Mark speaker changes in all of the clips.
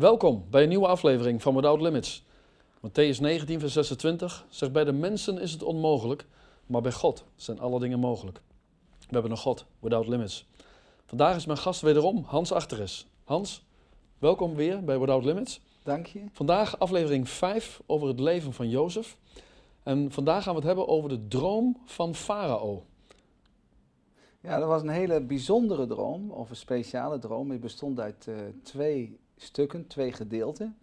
Speaker 1: Welkom bij een nieuwe aflevering van Without Limits. Matthäus 19, vers 26 zegt: Bij de mensen is het onmogelijk, maar bij God zijn alle dingen mogelijk. We hebben een God, Without Limits. Vandaag is mijn gast wederom Hans Achteres. Hans, welkom weer bij Without Limits.
Speaker 2: Dank je.
Speaker 1: Vandaag aflevering 5 over het leven van Jozef. En vandaag gaan we het hebben over de droom van Farao.
Speaker 2: Ja, dat was een hele bijzondere droom, of een speciale droom. Het bestond uit uh, twee stukken, twee gedeelten.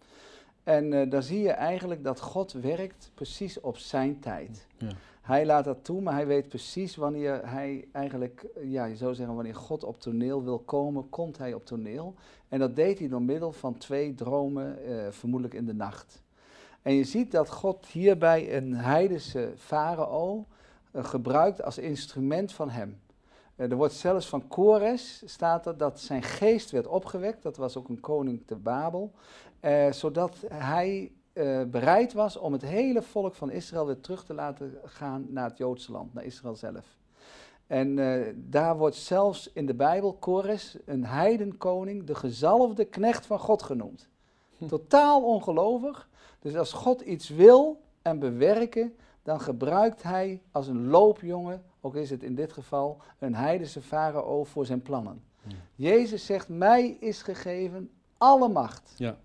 Speaker 2: En uh, daar zie je eigenlijk dat God werkt precies op zijn tijd. Ja. Hij laat dat toe, maar hij weet precies wanneer hij eigenlijk, ja, je zou zeggen, wanneer God op toneel wil komen, komt hij op toneel. En dat deed hij door middel van twee dromen, uh, vermoedelijk in de nacht. En je ziet dat God hierbij een heidense farao uh, gebruikt als instrument van hem. Uh, er wordt zelfs van Kores, staat er, dat zijn geest werd opgewekt. Dat was ook een koning te Babel. Uh, zodat hij uh, bereid was om het hele volk van Israël weer terug te laten gaan naar het Joodse land, naar Israël zelf. En daar wordt zelfs in de Bijbel Kores, een heidenkoning, de gezalfde knecht van God genoemd. Hm. Totaal ongelovig. Dus als God iets wil en bewerken, dan gebruikt hij als een loopjongen, ook is het in dit geval een heidense farao voor zijn plannen. Jezus zegt, mij is gegeven alle macht. Ja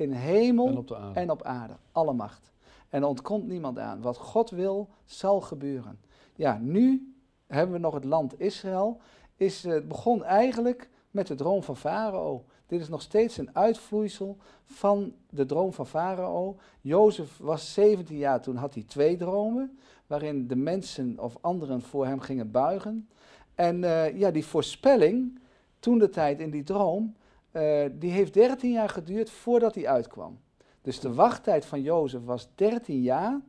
Speaker 2: in hemel en op, aarde. en op aarde. Alle macht. En er ontkomt niemand aan. Wat God wil, zal gebeuren. Ja, nu hebben we nog het land Israël. Is, het uh, begon eigenlijk met de droom van Farao. Dit is nog steeds een uitvloeisel van de droom van Farao. Jozef was 17 jaar, toen had hij twee dromen, waarin de mensen of anderen voor hem gingen buigen. En uh, ja, die voorspelling, toen de tijd in die droom, uh, die heeft 13 jaar geduurd voordat hij uitkwam. Dus de wachttijd van Jozef was 13 jaar.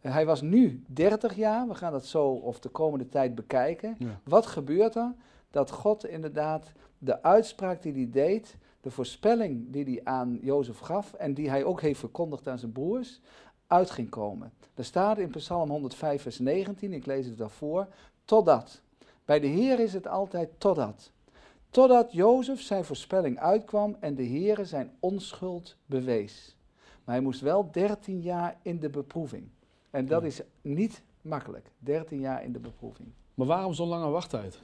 Speaker 2: Uh, hij was nu 30 jaar. We gaan dat zo of de komende tijd bekijken. Ja. Wat gebeurt er? Dat God inderdaad de uitspraak die hij deed, de voorspelling die hij aan Jozef gaf en die hij ook heeft verkondigd aan zijn broers, uit ging komen. Er staat in Psalm 105, vers 19, ik lees het daarvoor, totdat. Bij de Heer is het altijd totdat. Totdat Jozef zijn voorspelling uitkwam en de Heere zijn onschuld bewees. Maar hij moest wel 13 jaar in de beproeving. En dat is niet makkelijk, 13 jaar in de beproeving.
Speaker 1: Maar waarom zo'n lange wachttijd?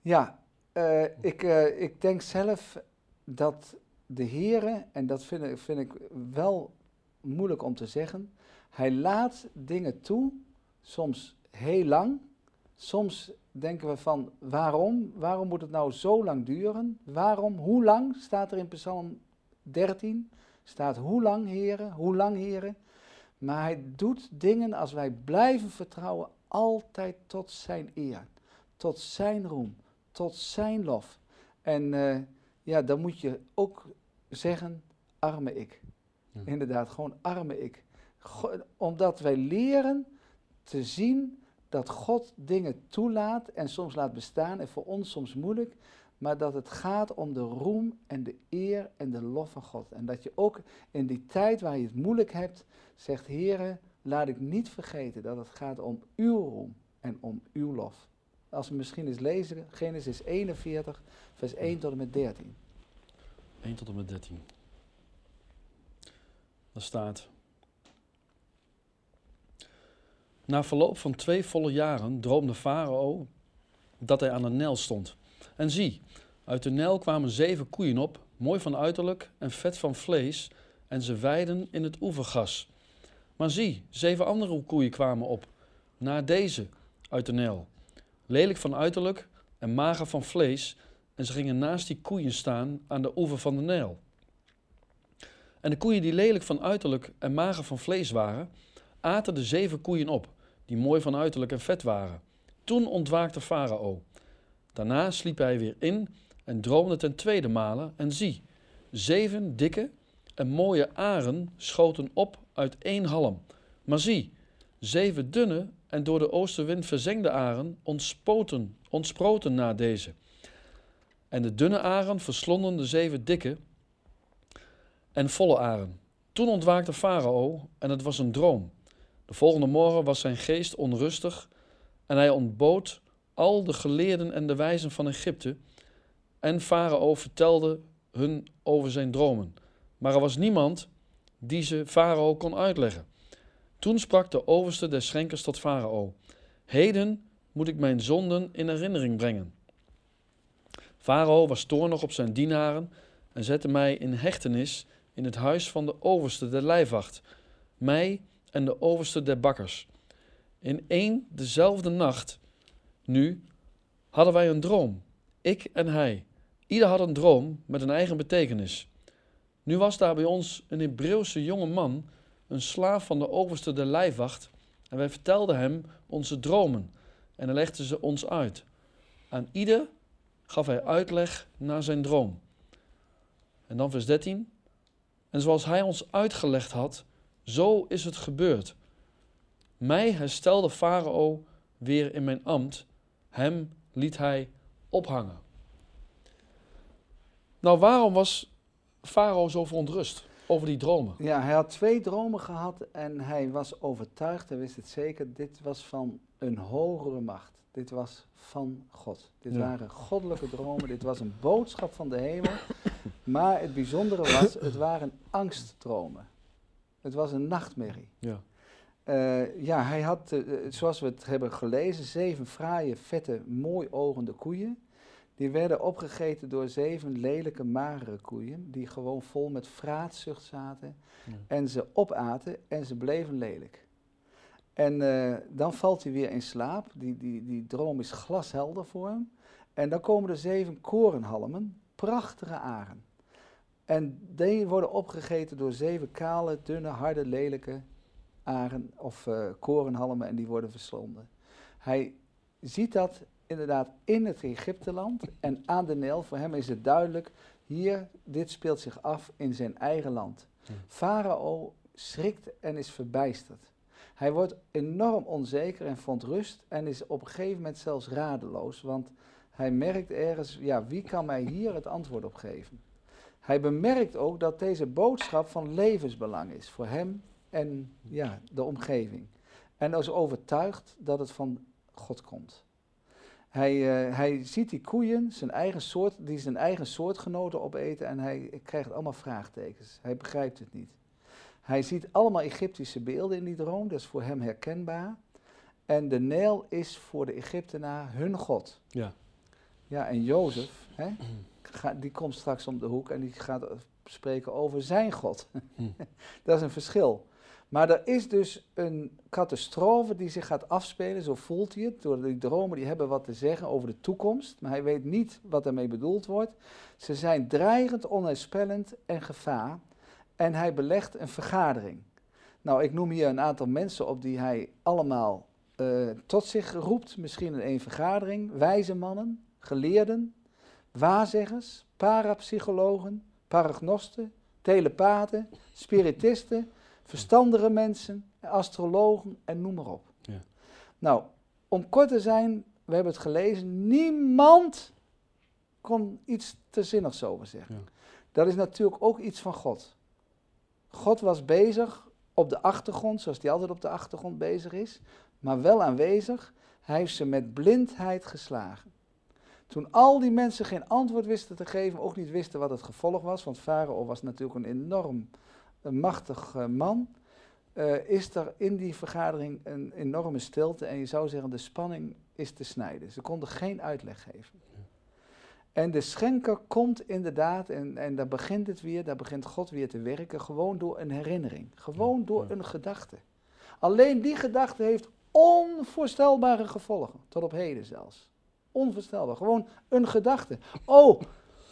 Speaker 2: Ja, uh, ik, uh, ik denk zelf dat de Heere, en dat vind ik, vind ik wel moeilijk om te zeggen, hij laat dingen toe, soms heel lang, soms denken we van waarom? Waarom moet het nou zo lang duren? Waarom? Hoe lang? Staat er in Psalm 13. Staat hoe lang, heren? Hoe lang, heren? Maar hij doet dingen als wij blijven vertrouwen altijd tot zijn eer. Tot zijn roem. Tot zijn lof. En uh, ja, dan moet je ook zeggen, arme ik. Ja. Inderdaad, gewoon arme ik. Go omdat wij leren te zien dat God dingen toelaat en soms laat bestaan en voor ons soms moeilijk, maar dat het gaat om de roem en de eer en de lof van God. En dat je ook in die tijd waar je het moeilijk hebt, zegt, Heere, laat ik niet vergeten dat het gaat om uw roem en om uw lof. Als we misschien eens lezen, Genesis 41, vers 1 tot en met 13.
Speaker 1: 1 tot en met 13. Daar staat, Na verloop van twee volle jaren droomde Farao dat hij aan de Nijl stond. En zie, uit de Nijl kwamen zeven koeien op, mooi van uiterlijk en vet van vlees, en ze weiden in het oevergas. Maar zie, zeven andere koeien kwamen op, na deze uit de Nijl, lelijk van uiterlijk en mager van vlees, en ze gingen naast die koeien staan aan de oever van de Nijl. En de koeien die lelijk van uiterlijk en mager van vlees waren, aten de zeven koeien op die mooi van uiterlijk en vet waren. Toen ontwaakte Farao. Daarna sliep hij weer in en droomde ten tweede male. En zie, zeven dikke en mooie aren schoten op uit één halm. Maar zie, zeven dunne en door de oostenwind verzengde aren ontspoten, ontsproten na deze. En de dunne aren verslonden de zeven dikke en volle aren. Toen ontwaakte Farao en het was een droom. De volgende morgen was zijn geest onrustig en hij ontbood al de geleerden en de wijzen van Egypte. En Farao vertelde hun over zijn dromen. Maar er was niemand die ze Farao kon uitleggen. Toen sprak de overste des schenkers tot Farao: Heden moet ik mijn zonden in herinnering brengen. Farao was toornig op zijn dienaren en zette mij in hechtenis in het huis van de overste der lijfwacht, mij en de overste der bakkers. In één dezelfde nacht, nu, hadden wij een droom, ik en hij. Ieder had een droom met een eigen betekenis. Nu was daar bij ons een Hebreeuwse jonge man, een slaaf van de overste der lijfwacht, en wij vertelden hem onze dromen en hij legde ze ons uit. Aan ieder gaf hij uitleg naar zijn droom. En dan vers 13. En zoals hij ons uitgelegd had, zo is het gebeurd. Mij herstelde Farao weer in mijn ambt, hem liet hij ophangen. Nou, waarom was Farao zo verontrust over die dromen?
Speaker 2: Ja, hij had twee dromen gehad en hij was overtuigd, hij wist het zeker, dit was van een hogere macht. Dit was van God. Dit
Speaker 1: Ja.
Speaker 2: waren goddelijke dromen, dit was een boodschap van de hemel. Maar het bijzondere was, het waren angstdromen. Het was een nachtmerrie.
Speaker 1: Ja.
Speaker 2: Eh, ja, hij had, eh, eh, zoals we het hebben gelezen, zeven fraaie, vette, mooi ogende koeien. Die werden opgegeten door zeven lelijke, magere koeien, die gewoon vol met vraatzucht zaten.
Speaker 1: Ja.
Speaker 2: En ze opaten en ze bleven lelijk. En eh, dan valt hij weer in slaap. Die, die, die droom is glashelder voor hem. En dan komen er zeven korenhalmen, prachtige aren. En die worden opgegeten door zeven kale, dunne, harde, lelijke aren of eh, korenhalmen en die worden verslonden. Hij ziet dat inderdaad in het Egypteland en aan de Nijl. Voor hem is het duidelijk, hier, dit speelt zich af in zijn eigen land. Farao schrikt en is verbijsterd. Hij wordt enorm onzeker en verontrust en is op een gegeven moment zelfs radeloos, want hij merkt ergens, ja, wie kan mij hier het antwoord op geven? Hij bemerkt ook dat deze boodschap van levensbelang is voor hem en ja, de omgeving. En is overtuigd dat het van God komt. Hij, eh, hij ziet die koeien, zijn eigen soort, die zijn eigen soortgenoten opeten en hij krijgt allemaal vraagtekens. Hij begrijpt het niet. Hij ziet allemaal Egyptische beelden in die droom, dat is voor hem herkenbaar. En de Nijl is voor de Egyptenaar hun God.
Speaker 1: Ja.
Speaker 2: Ja, en Jozef, hè, die komt straks om de hoek en die gaat eh, spreken over zijn God.
Speaker 1: Hm.
Speaker 2: dat is een verschil. Maar er is dus een catastrofe die zich gaat afspelen, zo voelt hij het. Door die dromen die hebben wat te zeggen over de toekomst, maar hij weet niet wat ermee bedoeld wordt. Ze zijn dreigend, onheilspellend en gevaar. En hij belegt een vergadering. Nou, ik noem hier een aantal mensen op die hij allemaal eh, tot zich roept, misschien in één vergadering. Wijze mannen, geleerden, waarzeggers, parapsychologen, paragnosten, telepathen, spiritisten, verstandige mensen, astrologen en noem maar op.
Speaker 1: Ja.
Speaker 2: Nou, om kort te zijn, we hebben het gelezen, niemand kon iets te zinnigs over zeggen.
Speaker 1: Ja.
Speaker 2: Dat is natuurlijk ook iets van God. God was bezig op de achtergrond, zoals hij altijd op de achtergrond bezig is, maar wel aanwezig. Hij heeft ze met blindheid geslagen. Toen al die mensen geen antwoord wisten te geven, ook niet wisten wat het gevolg was, want Farao was natuurlijk een enorm een machtig eh, man, eh, is er in die vergadering een enorme stilte en je zou zeggen de spanning is te snijden. Ze konden geen uitleg geven. En de schenker komt inderdaad, en, en daar begint het weer, daar begint God weer te werken, gewoon door een herinnering, gewoon door
Speaker 1: ja.
Speaker 2: een gedachte. Alleen die gedachte heeft onvoorstelbare gevolgen, tot op heden zelfs. Onvoorstelbaar, gewoon een gedachte. Oh,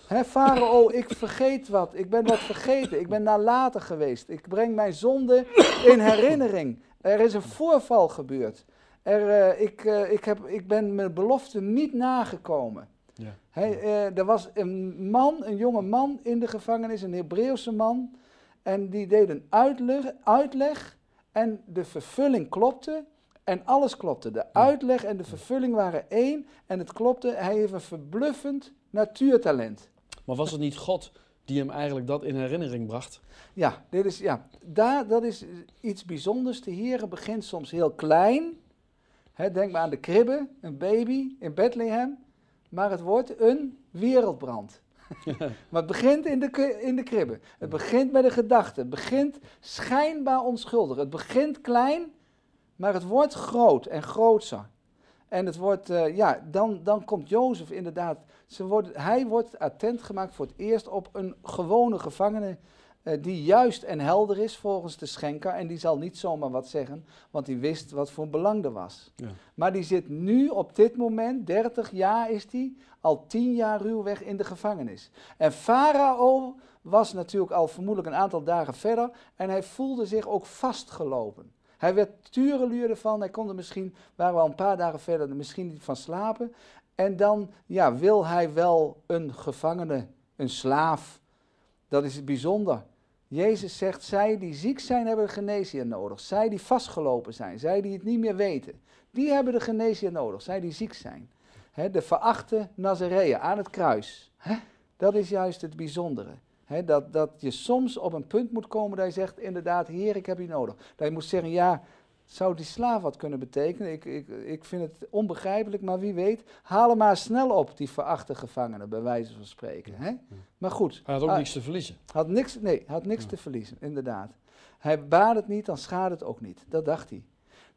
Speaker 2: hè, farao, ik vergeet wat, ik ben wat vergeten, ik ben nalatig geweest, ik breng mijn zonde in herinnering. Er is een voorval gebeurd. Er, eh, ik, eh, ik, heb, ik ben mijn belofte niet nagekomen.
Speaker 1: Ja.
Speaker 2: Hij, eh, er was een man, een jonge man in de gevangenis, een Hebreeuwse man. En die deed een uitleg, uitleg en de vervulling klopte. En alles klopte. De uitleg en de vervulling waren één. En het klopte. Hij heeft een verbluffend natuurtalent.
Speaker 1: Maar was het niet God die hem eigenlijk dat in herinnering bracht?
Speaker 2: Ja, dit is, ja daar, dat is iets bijzonders. De Heere begint soms heel klein. Denk maar aan de kribbe, een baby in Bethlehem. Maar het wordt een wereldbrand. maar het begint in de, in de kribbe. Het begint met een gedachte. Het begint schijnbaar onschuldig. Het begint klein, maar het wordt groot en grootser. En het wordt, eh, ja, dan, dan komt Jozef inderdaad. Ze hij wordt attent gemaakt voor het eerst op een gewone gevangene. eh, die juist en helder is volgens de schenker. En die zal niet zomaar wat zeggen, want die wist wat voor belang er was.
Speaker 1: Ja.
Speaker 2: Maar die zit nu op dit moment, 30 jaar is die, al 10 jaar ruwweg in de gevangenis. En Farao was natuurlijk al vermoedelijk een aantal dagen verder en hij voelde zich ook vastgelopen. Hij werd tureluur ervan, hij kon er misschien, waren we al een paar dagen verder, er misschien niet van slapen. En dan ja, wil hij wel een gevangene, een slaaf. Dat is bijzonder. Jezus zegt, zij die ziek zijn hebben de geneesheer nodig. Zij die vastgelopen zijn, zij die het niet meer weten. Die hebben de geneesheer nodig, zij die ziek zijn. De verachte Nazareeën aan het kruis. Dat is juist het bijzondere. Hè, dat, dat je soms op een punt moet komen dat je zegt, inderdaad, Heer, ik heb u nodig. Dat je moet zeggen, ja, zou die slaaf wat kunnen betekenen? Ik, ik, ik vind het onbegrijpelijk, maar wie weet, haal hem maar snel op, die verachte gevangenen, bij wijze van spreken. Hè? Maar goed,
Speaker 1: Hij had ook
Speaker 2: Ah,
Speaker 1: niets te verliezen.
Speaker 2: had niks, nee, had niks
Speaker 1: Ja.
Speaker 2: te verliezen, inderdaad. Hij baat het niet, dan schaadt het ook niet. Dat dacht hij.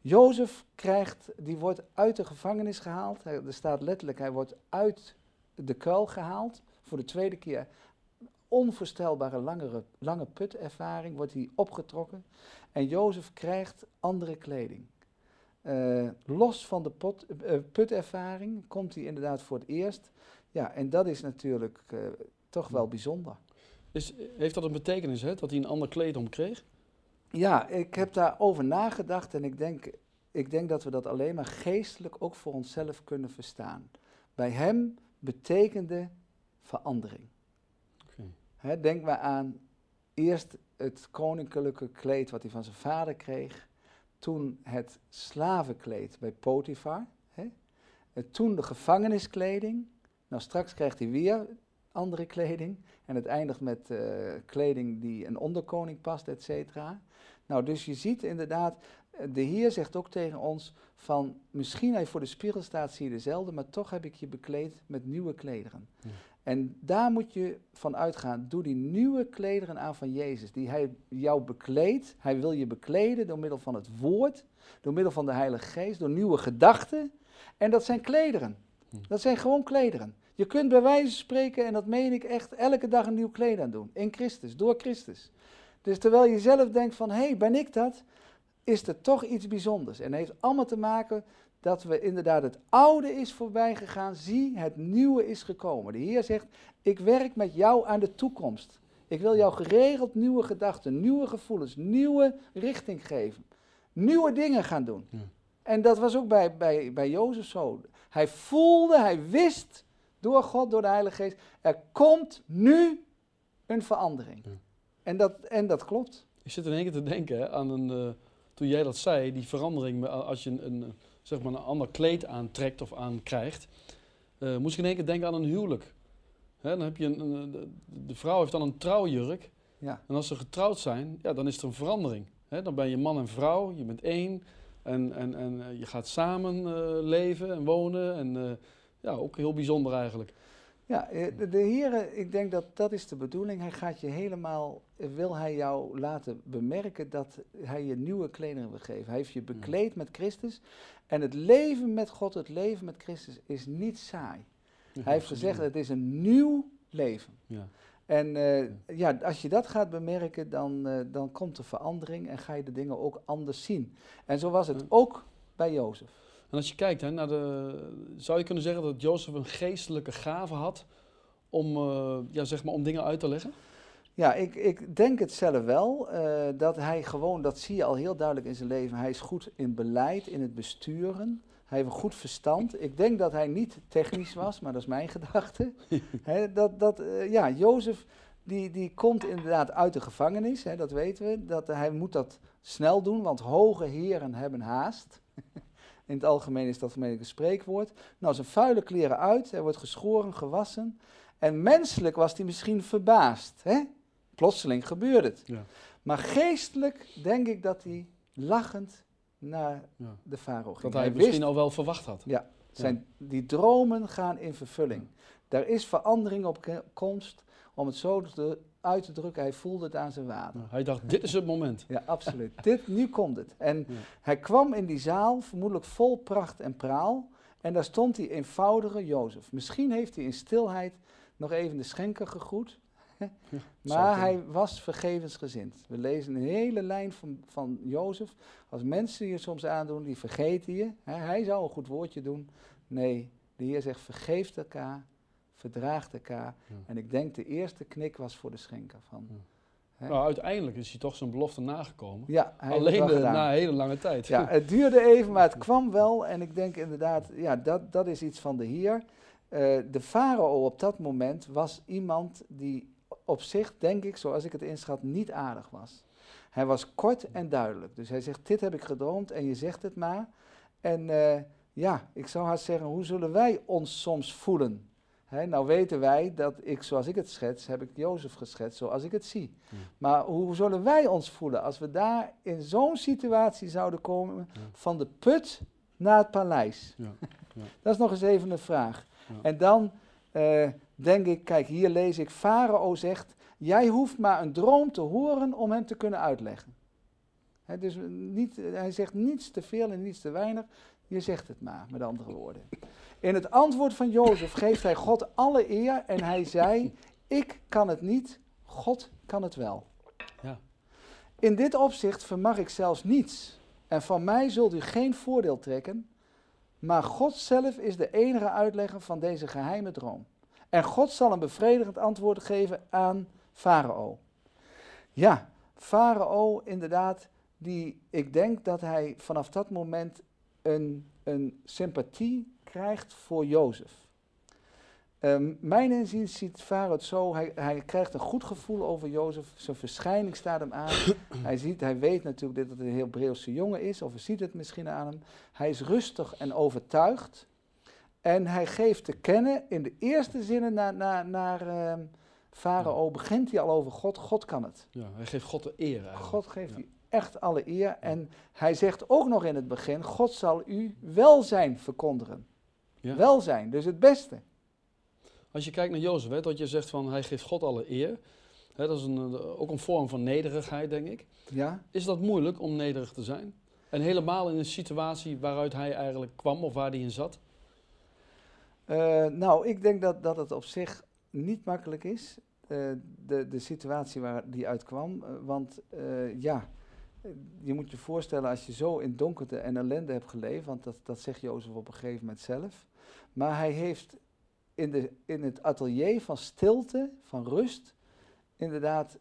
Speaker 2: Jozef krijgt, die wordt uit de gevangenis gehaald. Hij, er staat letterlijk, hij wordt uit de kuil gehaald. Voor de tweede keer. Onvoorstelbare langere, lange putervaring wordt hij opgetrokken. En Jozef krijgt andere kleding. Eh, los van de pot, eh, putervaring komt hij inderdaad voor het eerst. Ja, en dat is natuurlijk eh, toch wel bijzonder.
Speaker 1: Is, heeft dat een betekenis, hè, dat hij een ander kleed om kreeg?
Speaker 2: Ja, ik heb daarover nagedacht en ik denk, ik denk dat we dat alleen maar geestelijk ook voor onszelf kunnen verstaan. Bij hem betekende verandering. Denk maar aan eerst het koninklijke kleed wat hij van zijn vader kreeg. Toen het slavenkleed bij Potifar. Toen de gevangeniskleding. Nou, straks krijgt hij weer andere kleding. En het eindigt met eh, kleding die een onderkoning past, et cetera. Nou, dus je ziet inderdaad, eh, de Heer zegt ook tegen ons van, misschien hij voor de spiegel staat, zie je dezelfde, maar toch heb ik je bekleed met nieuwe klederen.
Speaker 1: Ja.
Speaker 2: En daar moet je van uitgaan, doe die nieuwe klederen aan van Jezus, die hij jou bekleedt. Hij wil je bekleden door middel van het woord, door middel van de Heilige Geest, door nieuwe gedachten. En dat zijn klederen.
Speaker 1: Hm.
Speaker 2: Dat zijn gewoon klederen. Je kunt bij wijze van spreken, en dat meen ik echt, elke dag een nieuw kleed aan doen. In Christus, door Christus. Dus terwijl je zelf denkt van, hé, hey, ben ik dat? Is er toch iets bijzonders. En het heeft allemaal te maken dat we inderdaad het oude is voorbij gegaan. Zie, het nieuwe is gekomen. De Heer zegt, ik werk met jou aan de toekomst. Ik wil jou geregeld nieuwe gedachten, nieuwe gevoelens, nieuwe richting geven. Nieuwe dingen gaan doen.
Speaker 1: Ja.
Speaker 2: En dat was ook bij, bij, bij Jozef zo. Hij voelde, hij wist door God, door de Heilige Geest, er komt nu een verandering.
Speaker 1: Ja.
Speaker 2: En, dat, en dat klopt.
Speaker 1: Ik zit in één keer te denken aan een, eh, toen jij dat zei, die verandering, met- als je een, een, zeg maar een ander kleed aantrekt of aankrijgt, eh moest ik in één keer denken aan een huwelijk. Hè, dan heb je een, een- de, vrouw heeft dan een trouwjurk
Speaker 2: Ja.
Speaker 1: en als ze getrouwd zijn, ja, dan is er een verandering. Hè, dan ben je man en vrouw, je bent één en, en, en eh, je gaat samen eh, leven en wonen en eh, ja, ook heel bijzonder eigenlijk.
Speaker 2: Ja, eh, de, de Heer, ik denk dat dat is de bedoeling. Hij gaat je helemaal, wil hij jou laten bemerken dat hij je nieuwe kleding wil geven. Hij heeft je bekleed met Christus. En het leven met God, het leven met Christus is niet saai. Hij heeft gezegd, het is een nieuw leven.
Speaker 1: Ja.
Speaker 2: En eh, ja, als je dat gaat bemerken, dan, eh, dan komt er verandering en ga je de dingen ook anders zien. En zo was het ook bij Jozef.
Speaker 1: En als je kijkt hè, naar de. Zou je kunnen zeggen dat Jozef een geestelijke gave had om, eh, ja, zeg maar, om dingen uit te leggen?
Speaker 2: Ja, ik, ik denk het zelf wel. eh, dat hij gewoon, dat zie je al heel duidelijk in zijn leven. Hij is goed in beleid, in het besturen. Hij heeft een goed verstand. Ik denk dat hij niet technisch was, maar dat is mijn gedachte. Dat, dat, eh, ja, Jozef, die, die komt inderdaad uit de gevangenis, hè, dat weten we. Dat, hij moet dat snel doen, want hoge heren hebben haast. In het algemeen is dat gemeen een spreekwoord. Nou, zijn vuile kleren uit, hij wordt geschoren, gewassen. En menselijk was hij misschien verbaasd. Hè? Plotseling gebeurde het.
Speaker 1: Ja.
Speaker 2: Maar geestelijk denk ik dat hij lachend naar
Speaker 1: Ja.
Speaker 2: de farao ging.
Speaker 1: Dat hij,
Speaker 2: hij
Speaker 1: misschien
Speaker 2: wist,
Speaker 1: al wel verwacht had.
Speaker 2: zijn, die dromen gaan in vervulling. Daar is verandering op komst, om het zo te, uit te drukken. Hij voelde het aan zijn water.
Speaker 1: Nou, hij dacht, dit is het moment.
Speaker 2: Ja, absoluut. Dit, nu komt het. En
Speaker 1: Ja.
Speaker 2: hij kwam in die zaal, vermoedelijk vol pracht en praal. En daar stond die eenvoudige Jozef. Misschien heeft hij in stilheid nog even de schenker gegroet. maar hij was vergevensgezind. We lezen een hele lijn van, van Jozef. Als mensen je soms aandoen, die vergeten je. Hij zou een goed woordje doen. Nee, de Heer zegt vergeeft elkaar, verdraagt elkaar.
Speaker 1: Ja.
Speaker 2: En ik denk de eerste knik was voor de schenker. Van,
Speaker 1: Ja. Nou, uiteindelijk is hij toch zijn belofte nagekomen.
Speaker 2: Ja,
Speaker 1: Alleen de- na een hele lange tijd.
Speaker 2: Ja, het duurde even, maar het kwam wel. En ik denk inderdaad, ja, dat, dat is iets van de Heer. Eh, de farao op dat moment was iemand die op zich, denk ik, zoals ik het inschat, niet aardig was. Hij was kort en duidelijk. Dus hij zegt, dit heb ik gedroomd en je zegt het maar. En eh, ja, ik zou haast zeggen, hoe zullen wij ons soms voelen? Nou weten wij dat ik, zoals ik het schets, heb ik Jozef geschetst zoals ik het zie.
Speaker 1: Ja.
Speaker 2: Maar hoe zullen wij ons voelen als we daar in zo'n situatie zouden komen,
Speaker 1: Ja.
Speaker 2: van de put naar het paleis?
Speaker 1: Ja.
Speaker 2: Dat is nog eens even een vraag. En dan eh, denk ik, kijk, hier lees ik, Farao zegt, jij hoeft maar een droom te horen om hem te kunnen uitleggen. Dus niet, hij zegt niets te veel en niets te weinig, je zegt het maar, met andere woorden. In het antwoord van Jozef geeft hij God alle eer en hij zei, ik kan het niet, God kan het wel.
Speaker 1: Ja.
Speaker 2: In dit opzicht vermag ik zelfs niets. En van mij zult u geen voordeel trekken. Maar God zelf is de enige uitlegger van deze geheime droom. En God zal een bevredigend antwoord geven aan Farao. Ja, Farao inderdaad, die, ik denk dat hij vanaf dat moment een, een sympathie krijgt voor Jozef. Ehm, mijn inziens ziet Farao het zo, hij, hij krijgt een goed gevoel over Jozef, zijn verschijning staat hem aan. hij, ziet, hij weet natuurlijk dat het een heel Hebreeuwse jongen is, of hij ziet het misschien aan hem. Hij is rustig en overtuigd. En hij geeft te kennen, in de eerste zinnen naar, naar, naar ehm, Farao, begint hij al over God, God kan het.
Speaker 1: Ja, hij geeft God de eer eigenlijk.
Speaker 2: God geeft
Speaker 1: Ja.
Speaker 2: u echt alle eer. En hij zegt ook nog in het begin, God zal u welzijn verkondigen.
Speaker 1: Ja.
Speaker 2: Welzijn, dus het beste.
Speaker 1: Als je kijkt naar Jozef, hè, dat je zegt van hij geeft God alle eer. Hè, dat is een, eh, ook een vorm van nederigheid, denk ik.
Speaker 2: Ja?
Speaker 1: Is dat moeilijk om nederig te zijn? En helemaal in een situatie waaruit hij eigenlijk kwam of waar hij in zat?
Speaker 2: Eh, nou, ik denk dat, dat het op zich niet makkelijk is, eh, de, de situatie waar die uitkwam. Eh, want ja, je moet je voorstellen als je zo in donkerte en ellende hebt geleefd, want dat, dat zegt Jozef op een gegeven moment zelf. Maar hij heeft in, de, in het atelier van stilte, van rust, inderdaad,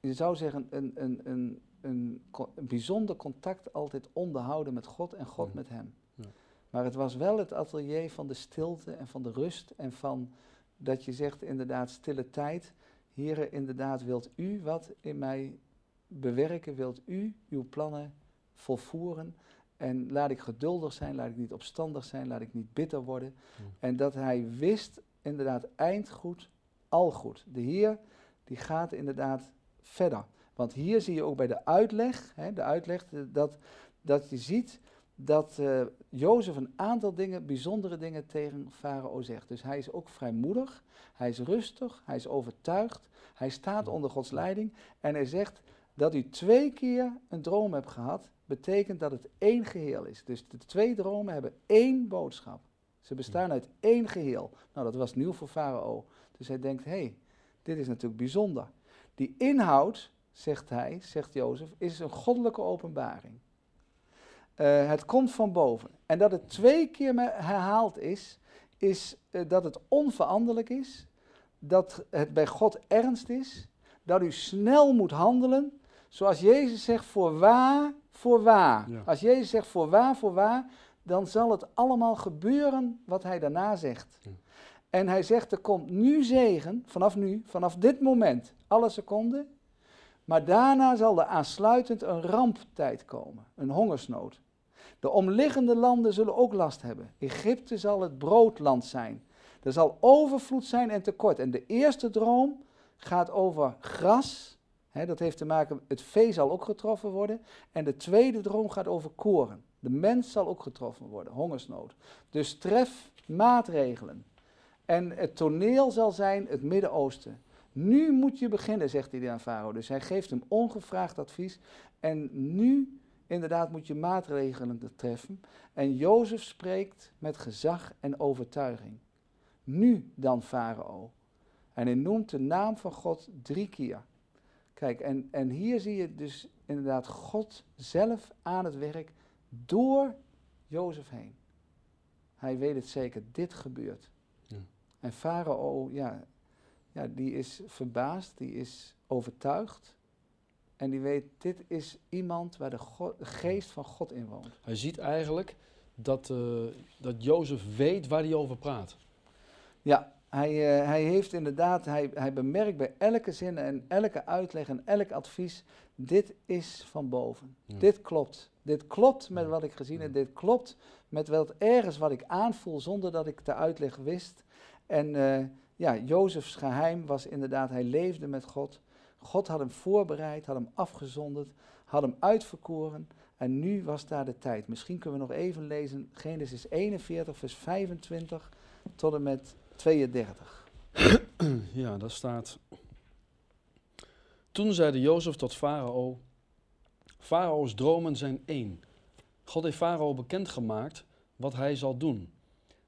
Speaker 2: je zou zeggen, een, een, een, een, een bijzonder contact altijd onderhouden met God en God met hem.
Speaker 1: Ja.
Speaker 2: Maar het was wel het atelier van de stilte en van de rust en van dat je zegt inderdaad stille tijd. Here, inderdaad, wilt u wat in mij bewerken? Wilt u uw plannen volvoeren? En laat ik geduldig zijn, laat ik niet opstandig zijn, laat ik niet bitter worden. En dat hij wist, inderdaad, eindgoed, al goed. De Heer, die gaat inderdaad verder. Want hier zie je ook bij de uitleg, hè, de uitleg, eh, dat, dat je ziet dat eh Jozef een aantal dingen, bijzondere dingen tegen Farao zegt. Dus hij is ook vrijmoedig, hij is rustig, hij is overtuigd, hij staat onder Gods leiding en hij zegt dat u twee keer een droom hebt gehad, betekent dat het één geheel is. Dus de twee dromen hebben één boodschap. Ze bestaan uit één geheel. Nou, dat was nieuw voor Farao. Dus hij denkt, hé, hey, dit is natuurlijk bijzonder. Die inhoud, zegt hij, zegt Jozef, is een goddelijke openbaring. Eh, het komt van boven. En dat het twee keer herhaald is, is eh, dat het onveranderlijk is, dat het bij God ernst is, dat u snel moet handelen, zoals Jezus zegt, voor waar, voor waar.
Speaker 1: Ja.
Speaker 2: Als Jezus zegt voor waar, voor waar, dan zal het allemaal gebeuren wat hij daarna zegt.
Speaker 1: Ja.
Speaker 2: En hij zegt, er komt nu zegen, vanaf nu, vanaf dit moment, alle seconden, maar daarna zal er aansluitend een ramptijd komen, een hongersnood. De omliggende landen zullen ook last hebben. Egypte zal het broodland zijn. Er zal overvloed zijn en tekort. En de eerste droom gaat over gras. Dat heeft te maken, het vee zal ook getroffen worden. En de tweede droom gaat over koren. De mens zal ook getroffen worden, hongersnood. Dus tref maatregelen. En het toneel zal zijn het Midden-Oosten. Nu moet je beginnen, zegt hij aan Farao. Dus hij geeft hem ongevraagd advies. En nu, inderdaad, moet je maatregelen treffen. En Jozef spreekt met gezag en overtuiging. Nu dan, Farao. En hij noemt de naam van God drie keer. Kijk, en, en hier zie je dus inderdaad God zelf aan het werk door Jozef heen. Hij weet het zeker, dit gebeurt. Ja. En Farao, ja, ja, die is verbaasd, die is overtuigd. En die weet, dit is iemand waar de, geest van God in woont.
Speaker 1: Hij ziet eigenlijk dat, uh, dat Jozef weet waar hij over praat.
Speaker 2: Ja, hij, uh, hij heeft inderdaad, hij, hij bemerkt bij elke zin en elke uitleg en elk advies, dit is van boven. Dit klopt. Dit klopt met wat ik gezien heb. Dit klopt met wat ergens wat ik aanvoel zonder dat ik de uitleg wist. En uh, ja, Jozefs geheim was inderdaad, hij leefde met God. God had hem voorbereid, had hem afgezonderd, had hem uitverkoren. En nu was daar de tijd. Misschien kunnen we nog even lezen Genesis 41, vers 25 tot en met 32.
Speaker 1: Ja, daar staat. Toen zeide Jozef tot Farao: Farao's dromen zijn één. God heeft Farao bekendgemaakt wat hij zal doen.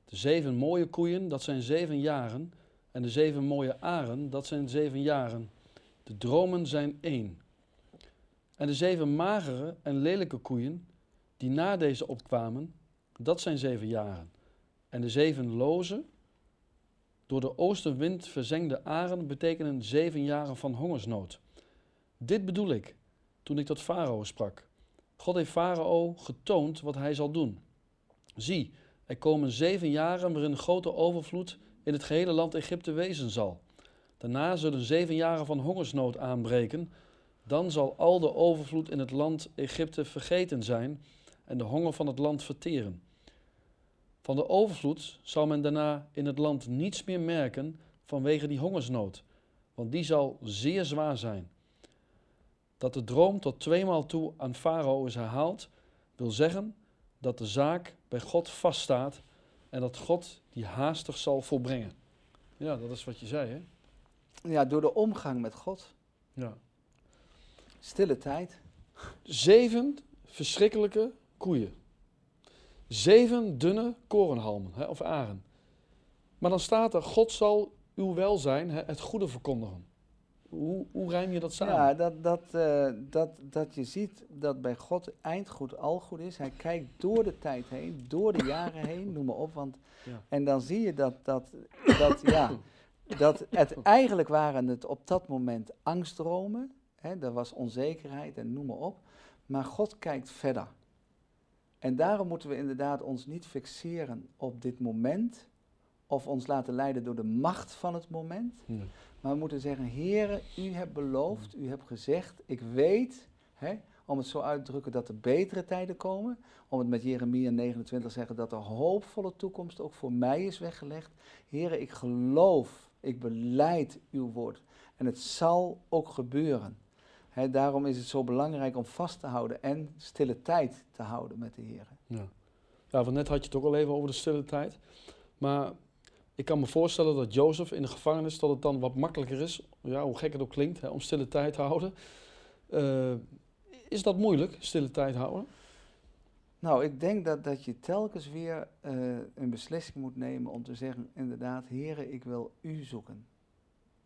Speaker 1: De zeven mooie koeien, dat zijn zeven jaren. En de zeven mooie aren, dat zijn zeven jaren. De dromen zijn één. En de zeven magere en lelijke koeien, die na deze opkwamen, dat zijn zeven jaren. En de zeven loze, door de oostenwind verzengde aren betekenen zeven jaren van hongersnood. Dit bedoel ik, toen ik tot Farao sprak. God heeft Farao getoond wat hij zal doen. Zie, er komen zeven jaren waarin grote overvloed in het gehele land Egypte wezen zal. Daarna zullen zeven jaren van hongersnood aanbreken. Dan zal al de overvloed in het land Egypte vergeten zijn en de honger van het land verteren. Van de overvloed zal men daarna in het land niets meer merken vanwege die hongersnood, want die zal zeer zwaar zijn. Dat de droom tot tweemaal toe aan Farao is herhaald, wil zeggen dat de zaak bij God vaststaat en dat God die haastig zal volbrengen. Ja, dat is wat je zei, hè?
Speaker 2: Ja, door de omgang met God.
Speaker 1: Ja.
Speaker 2: Stille tijd.
Speaker 1: Zeven verschrikkelijke koeien. Zeven dunne korenhalmen, hè, of aren. Maar dan staat er, God zal uw welzijn, hè, het goede verkondigen. Hoe, hoe rijm je dat samen?
Speaker 2: Ja, dat, dat, uh, dat, dat je ziet dat bij God eindgoed al goed is. Hij kijkt door de tijd heen, door de jaren heen, noem maar op. Want, ja. En dan zie je dat, dat, dat, ja, dat het eigenlijk waren het op dat moment angstdromen. Hè, er was onzekerheid en noem maar op. Maar God kijkt verder. En daarom moeten we inderdaad ons niet fixeren op dit moment. Of ons laten leiden door de macht van het moment. Maar we moeten zeggen, Heere, u hebt beloofd, u hebt gezegd, ik weet, hè, om het zo uit te drukken dat er betere tijden komen. Om het met Jeremia 29 te zeggen dat er hoopvolle toekomst ook voor mij is weggelegd. Heere, ik geloof, ik beleid uw woord. En het zal ook gebeuren. Daarom is het zo belangrijk om vast te houden en stille tijd te houden met de Heer.
Speaker 1: Ja. ja, van net had je het ook al even over de stille tijd. Maar ik kan me voorstellen dat Jozef in de gevangenis, dat het dan wat makkelijker is, ja, hoe gek het ook klinkt, hè, om stille tijd te houden. Uh, is dat moeilijk, stille tijd houden?
Speaker 2: Nou, ik denk dat, dat je telkens weer uh, een beslissing moet nemen om te zeggen, inderdaad, heren, ik wil u zoeken.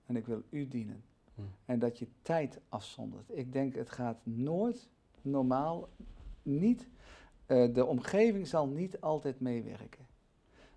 Speaker 2: En ik wil u dienen. En dat je tijd afzondert. Ik denk, het gaat nooit normaal, niet, uh, de omgeving zal niet altijd meewerken.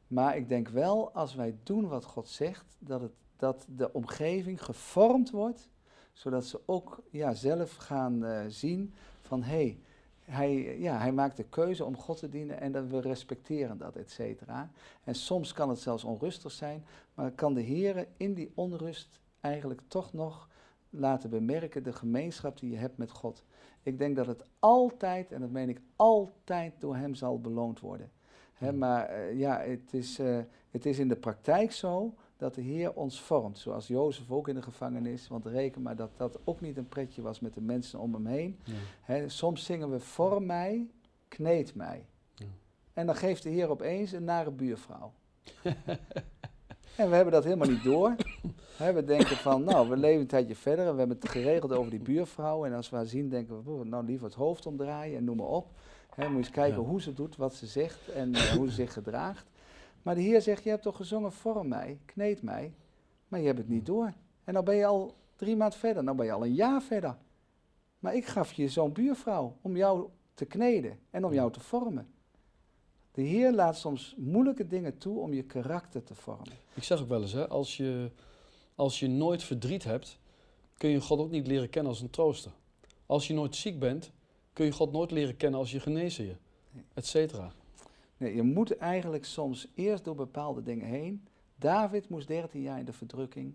Speaker 2: Maar ik denk wel, als wij doen wat God zegt, dat, het, dat de omgeving gevormd wordt, zodat ze ook ja, zelf gaan uh, zien van hé, hey, hij, ja, hij maakt de keuze om God te dienen en dat we respecteren dat, et cetera. En soms kan het zelfs onrustig zijn, maar kan de Heer in die onrust eigenlijk toch nog laten bemerken de gemeenschap die je hebt met God. Ik denk dat het altijd, en dat meen ik altijd, door Hem zal beloond worden. Hmm. maar uh, ja, het is, uh, het is in de praktijk zo dat de Heer ons vormt. Zoals Jozef ook in de gevangenis. Want reken maar dat dat ook niet een pretje was met de mensen om hem heen. Ja. soms zingen we vorm mij, kneed mij. Ja. En dan geeft de Heer opeens een nare buurvrouw. En we hebben dat helemaal niet door. We denken van, nou, we leven een tijdje verder en we hebben het geregeld over die buurvrouw. En als we haar zien, denken we, nou, liever het hoofd omdraaien en noem maar op. Hè, moet je eens kijken
Speaker 1: Ja.
Speaker 2: hoe ze doet, wat ze zegt en eh, hoe ze zich gedraagt. Maar de Heer zegt, je hebt toch gezongen, vorm mij, kneed mij, maar je hebt het niet door. En dan ben je al drie maanden verder, dan ben je al een jaar verder. Maar ik gaf je zo'n buurvrouw om jou te kneden en om jou te vormen. De Heer laat soms moeilijke dingen toe om je karakter te vormen.
Speaker 1: Ik zeg ook wel eens, hè, als, je, als je nooit verdriet hebt, kun je God ook niet leren kennen als een trooster. Als je nooit ziek bent, kun je God nooit leren kennen als je genezer,
Speaker 2: Nee.
Speaker 1: et cetera.
Speaker 2: Nee, je moet eigenlijk soms eerst door bepaalde dingen heen. David moest 13 jaar in de verdrukking.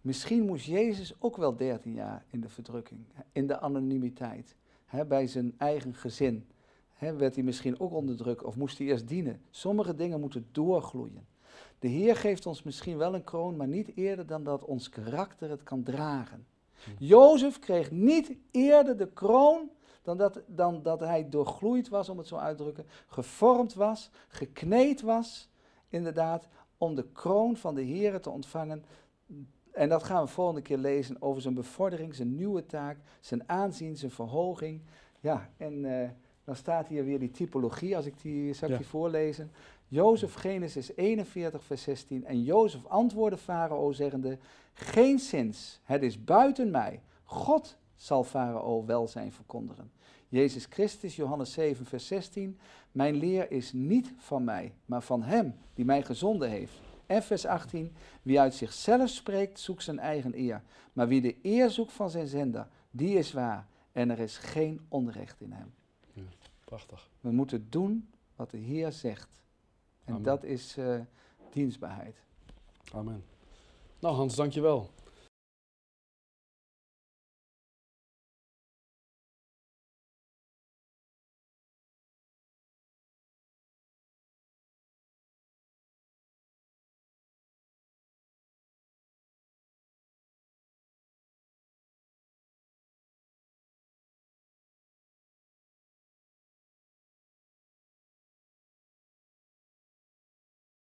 Speaker 2: Misschien moest Jezus ook wel 13 jaar in de verdrukking, in de anonimiteit, hè, bij zijn eigen gezin. Hè, werd hij misschien ook onder druk of moest hij eerst dienen? Sommige dingen moeten doorgloeien. De Heer geeft ons misschien wel een kroon, maar niet eerder dan dat ons karakter het kan dragen. Jozef kreeg niet eerder de kroon dan dat, dan dat hij doorgloeid was, om het zo uit te drukken, gevormd was, gekneed was, inderdaad, om de kroon van de Heer te ontvangen. En dat gaan we volgende keer lezen over zijn bevordering, zijn nieuwe taak, zijn aanzien, zijn verhoging. Ja, en eh, dan staat hier weer die typologie, als ik die, zal ik
Speaker 1: Ja.
Speaker 2: die voorlezen. Jozef, Genesis 41, vers 16. En Jozef antwoordde Farao, zeggende, geen zins, het is buiten mij. God zal Farao welzijn verkondigen. Jezus Christus, Johannes 7, vers 16. Mijn leer is niet van mij, maar van hem die mij gezonden heeft. En vers 18. Wie uit zichzelf spreekt, zoekt zijn eigen eer. Maar wie de eer zoekt van zijn zender, die is waar. En er is geen onrecht in hem.
Speaker 1: Prachtig.
Speaker 2: We moeten doen wat de Heer zegt. En
Speaker 1: Amen.
Speaker 2: dat is eh, dienstbaarheid.
Speaker 1: Amen. Nou Hans, dankjewel.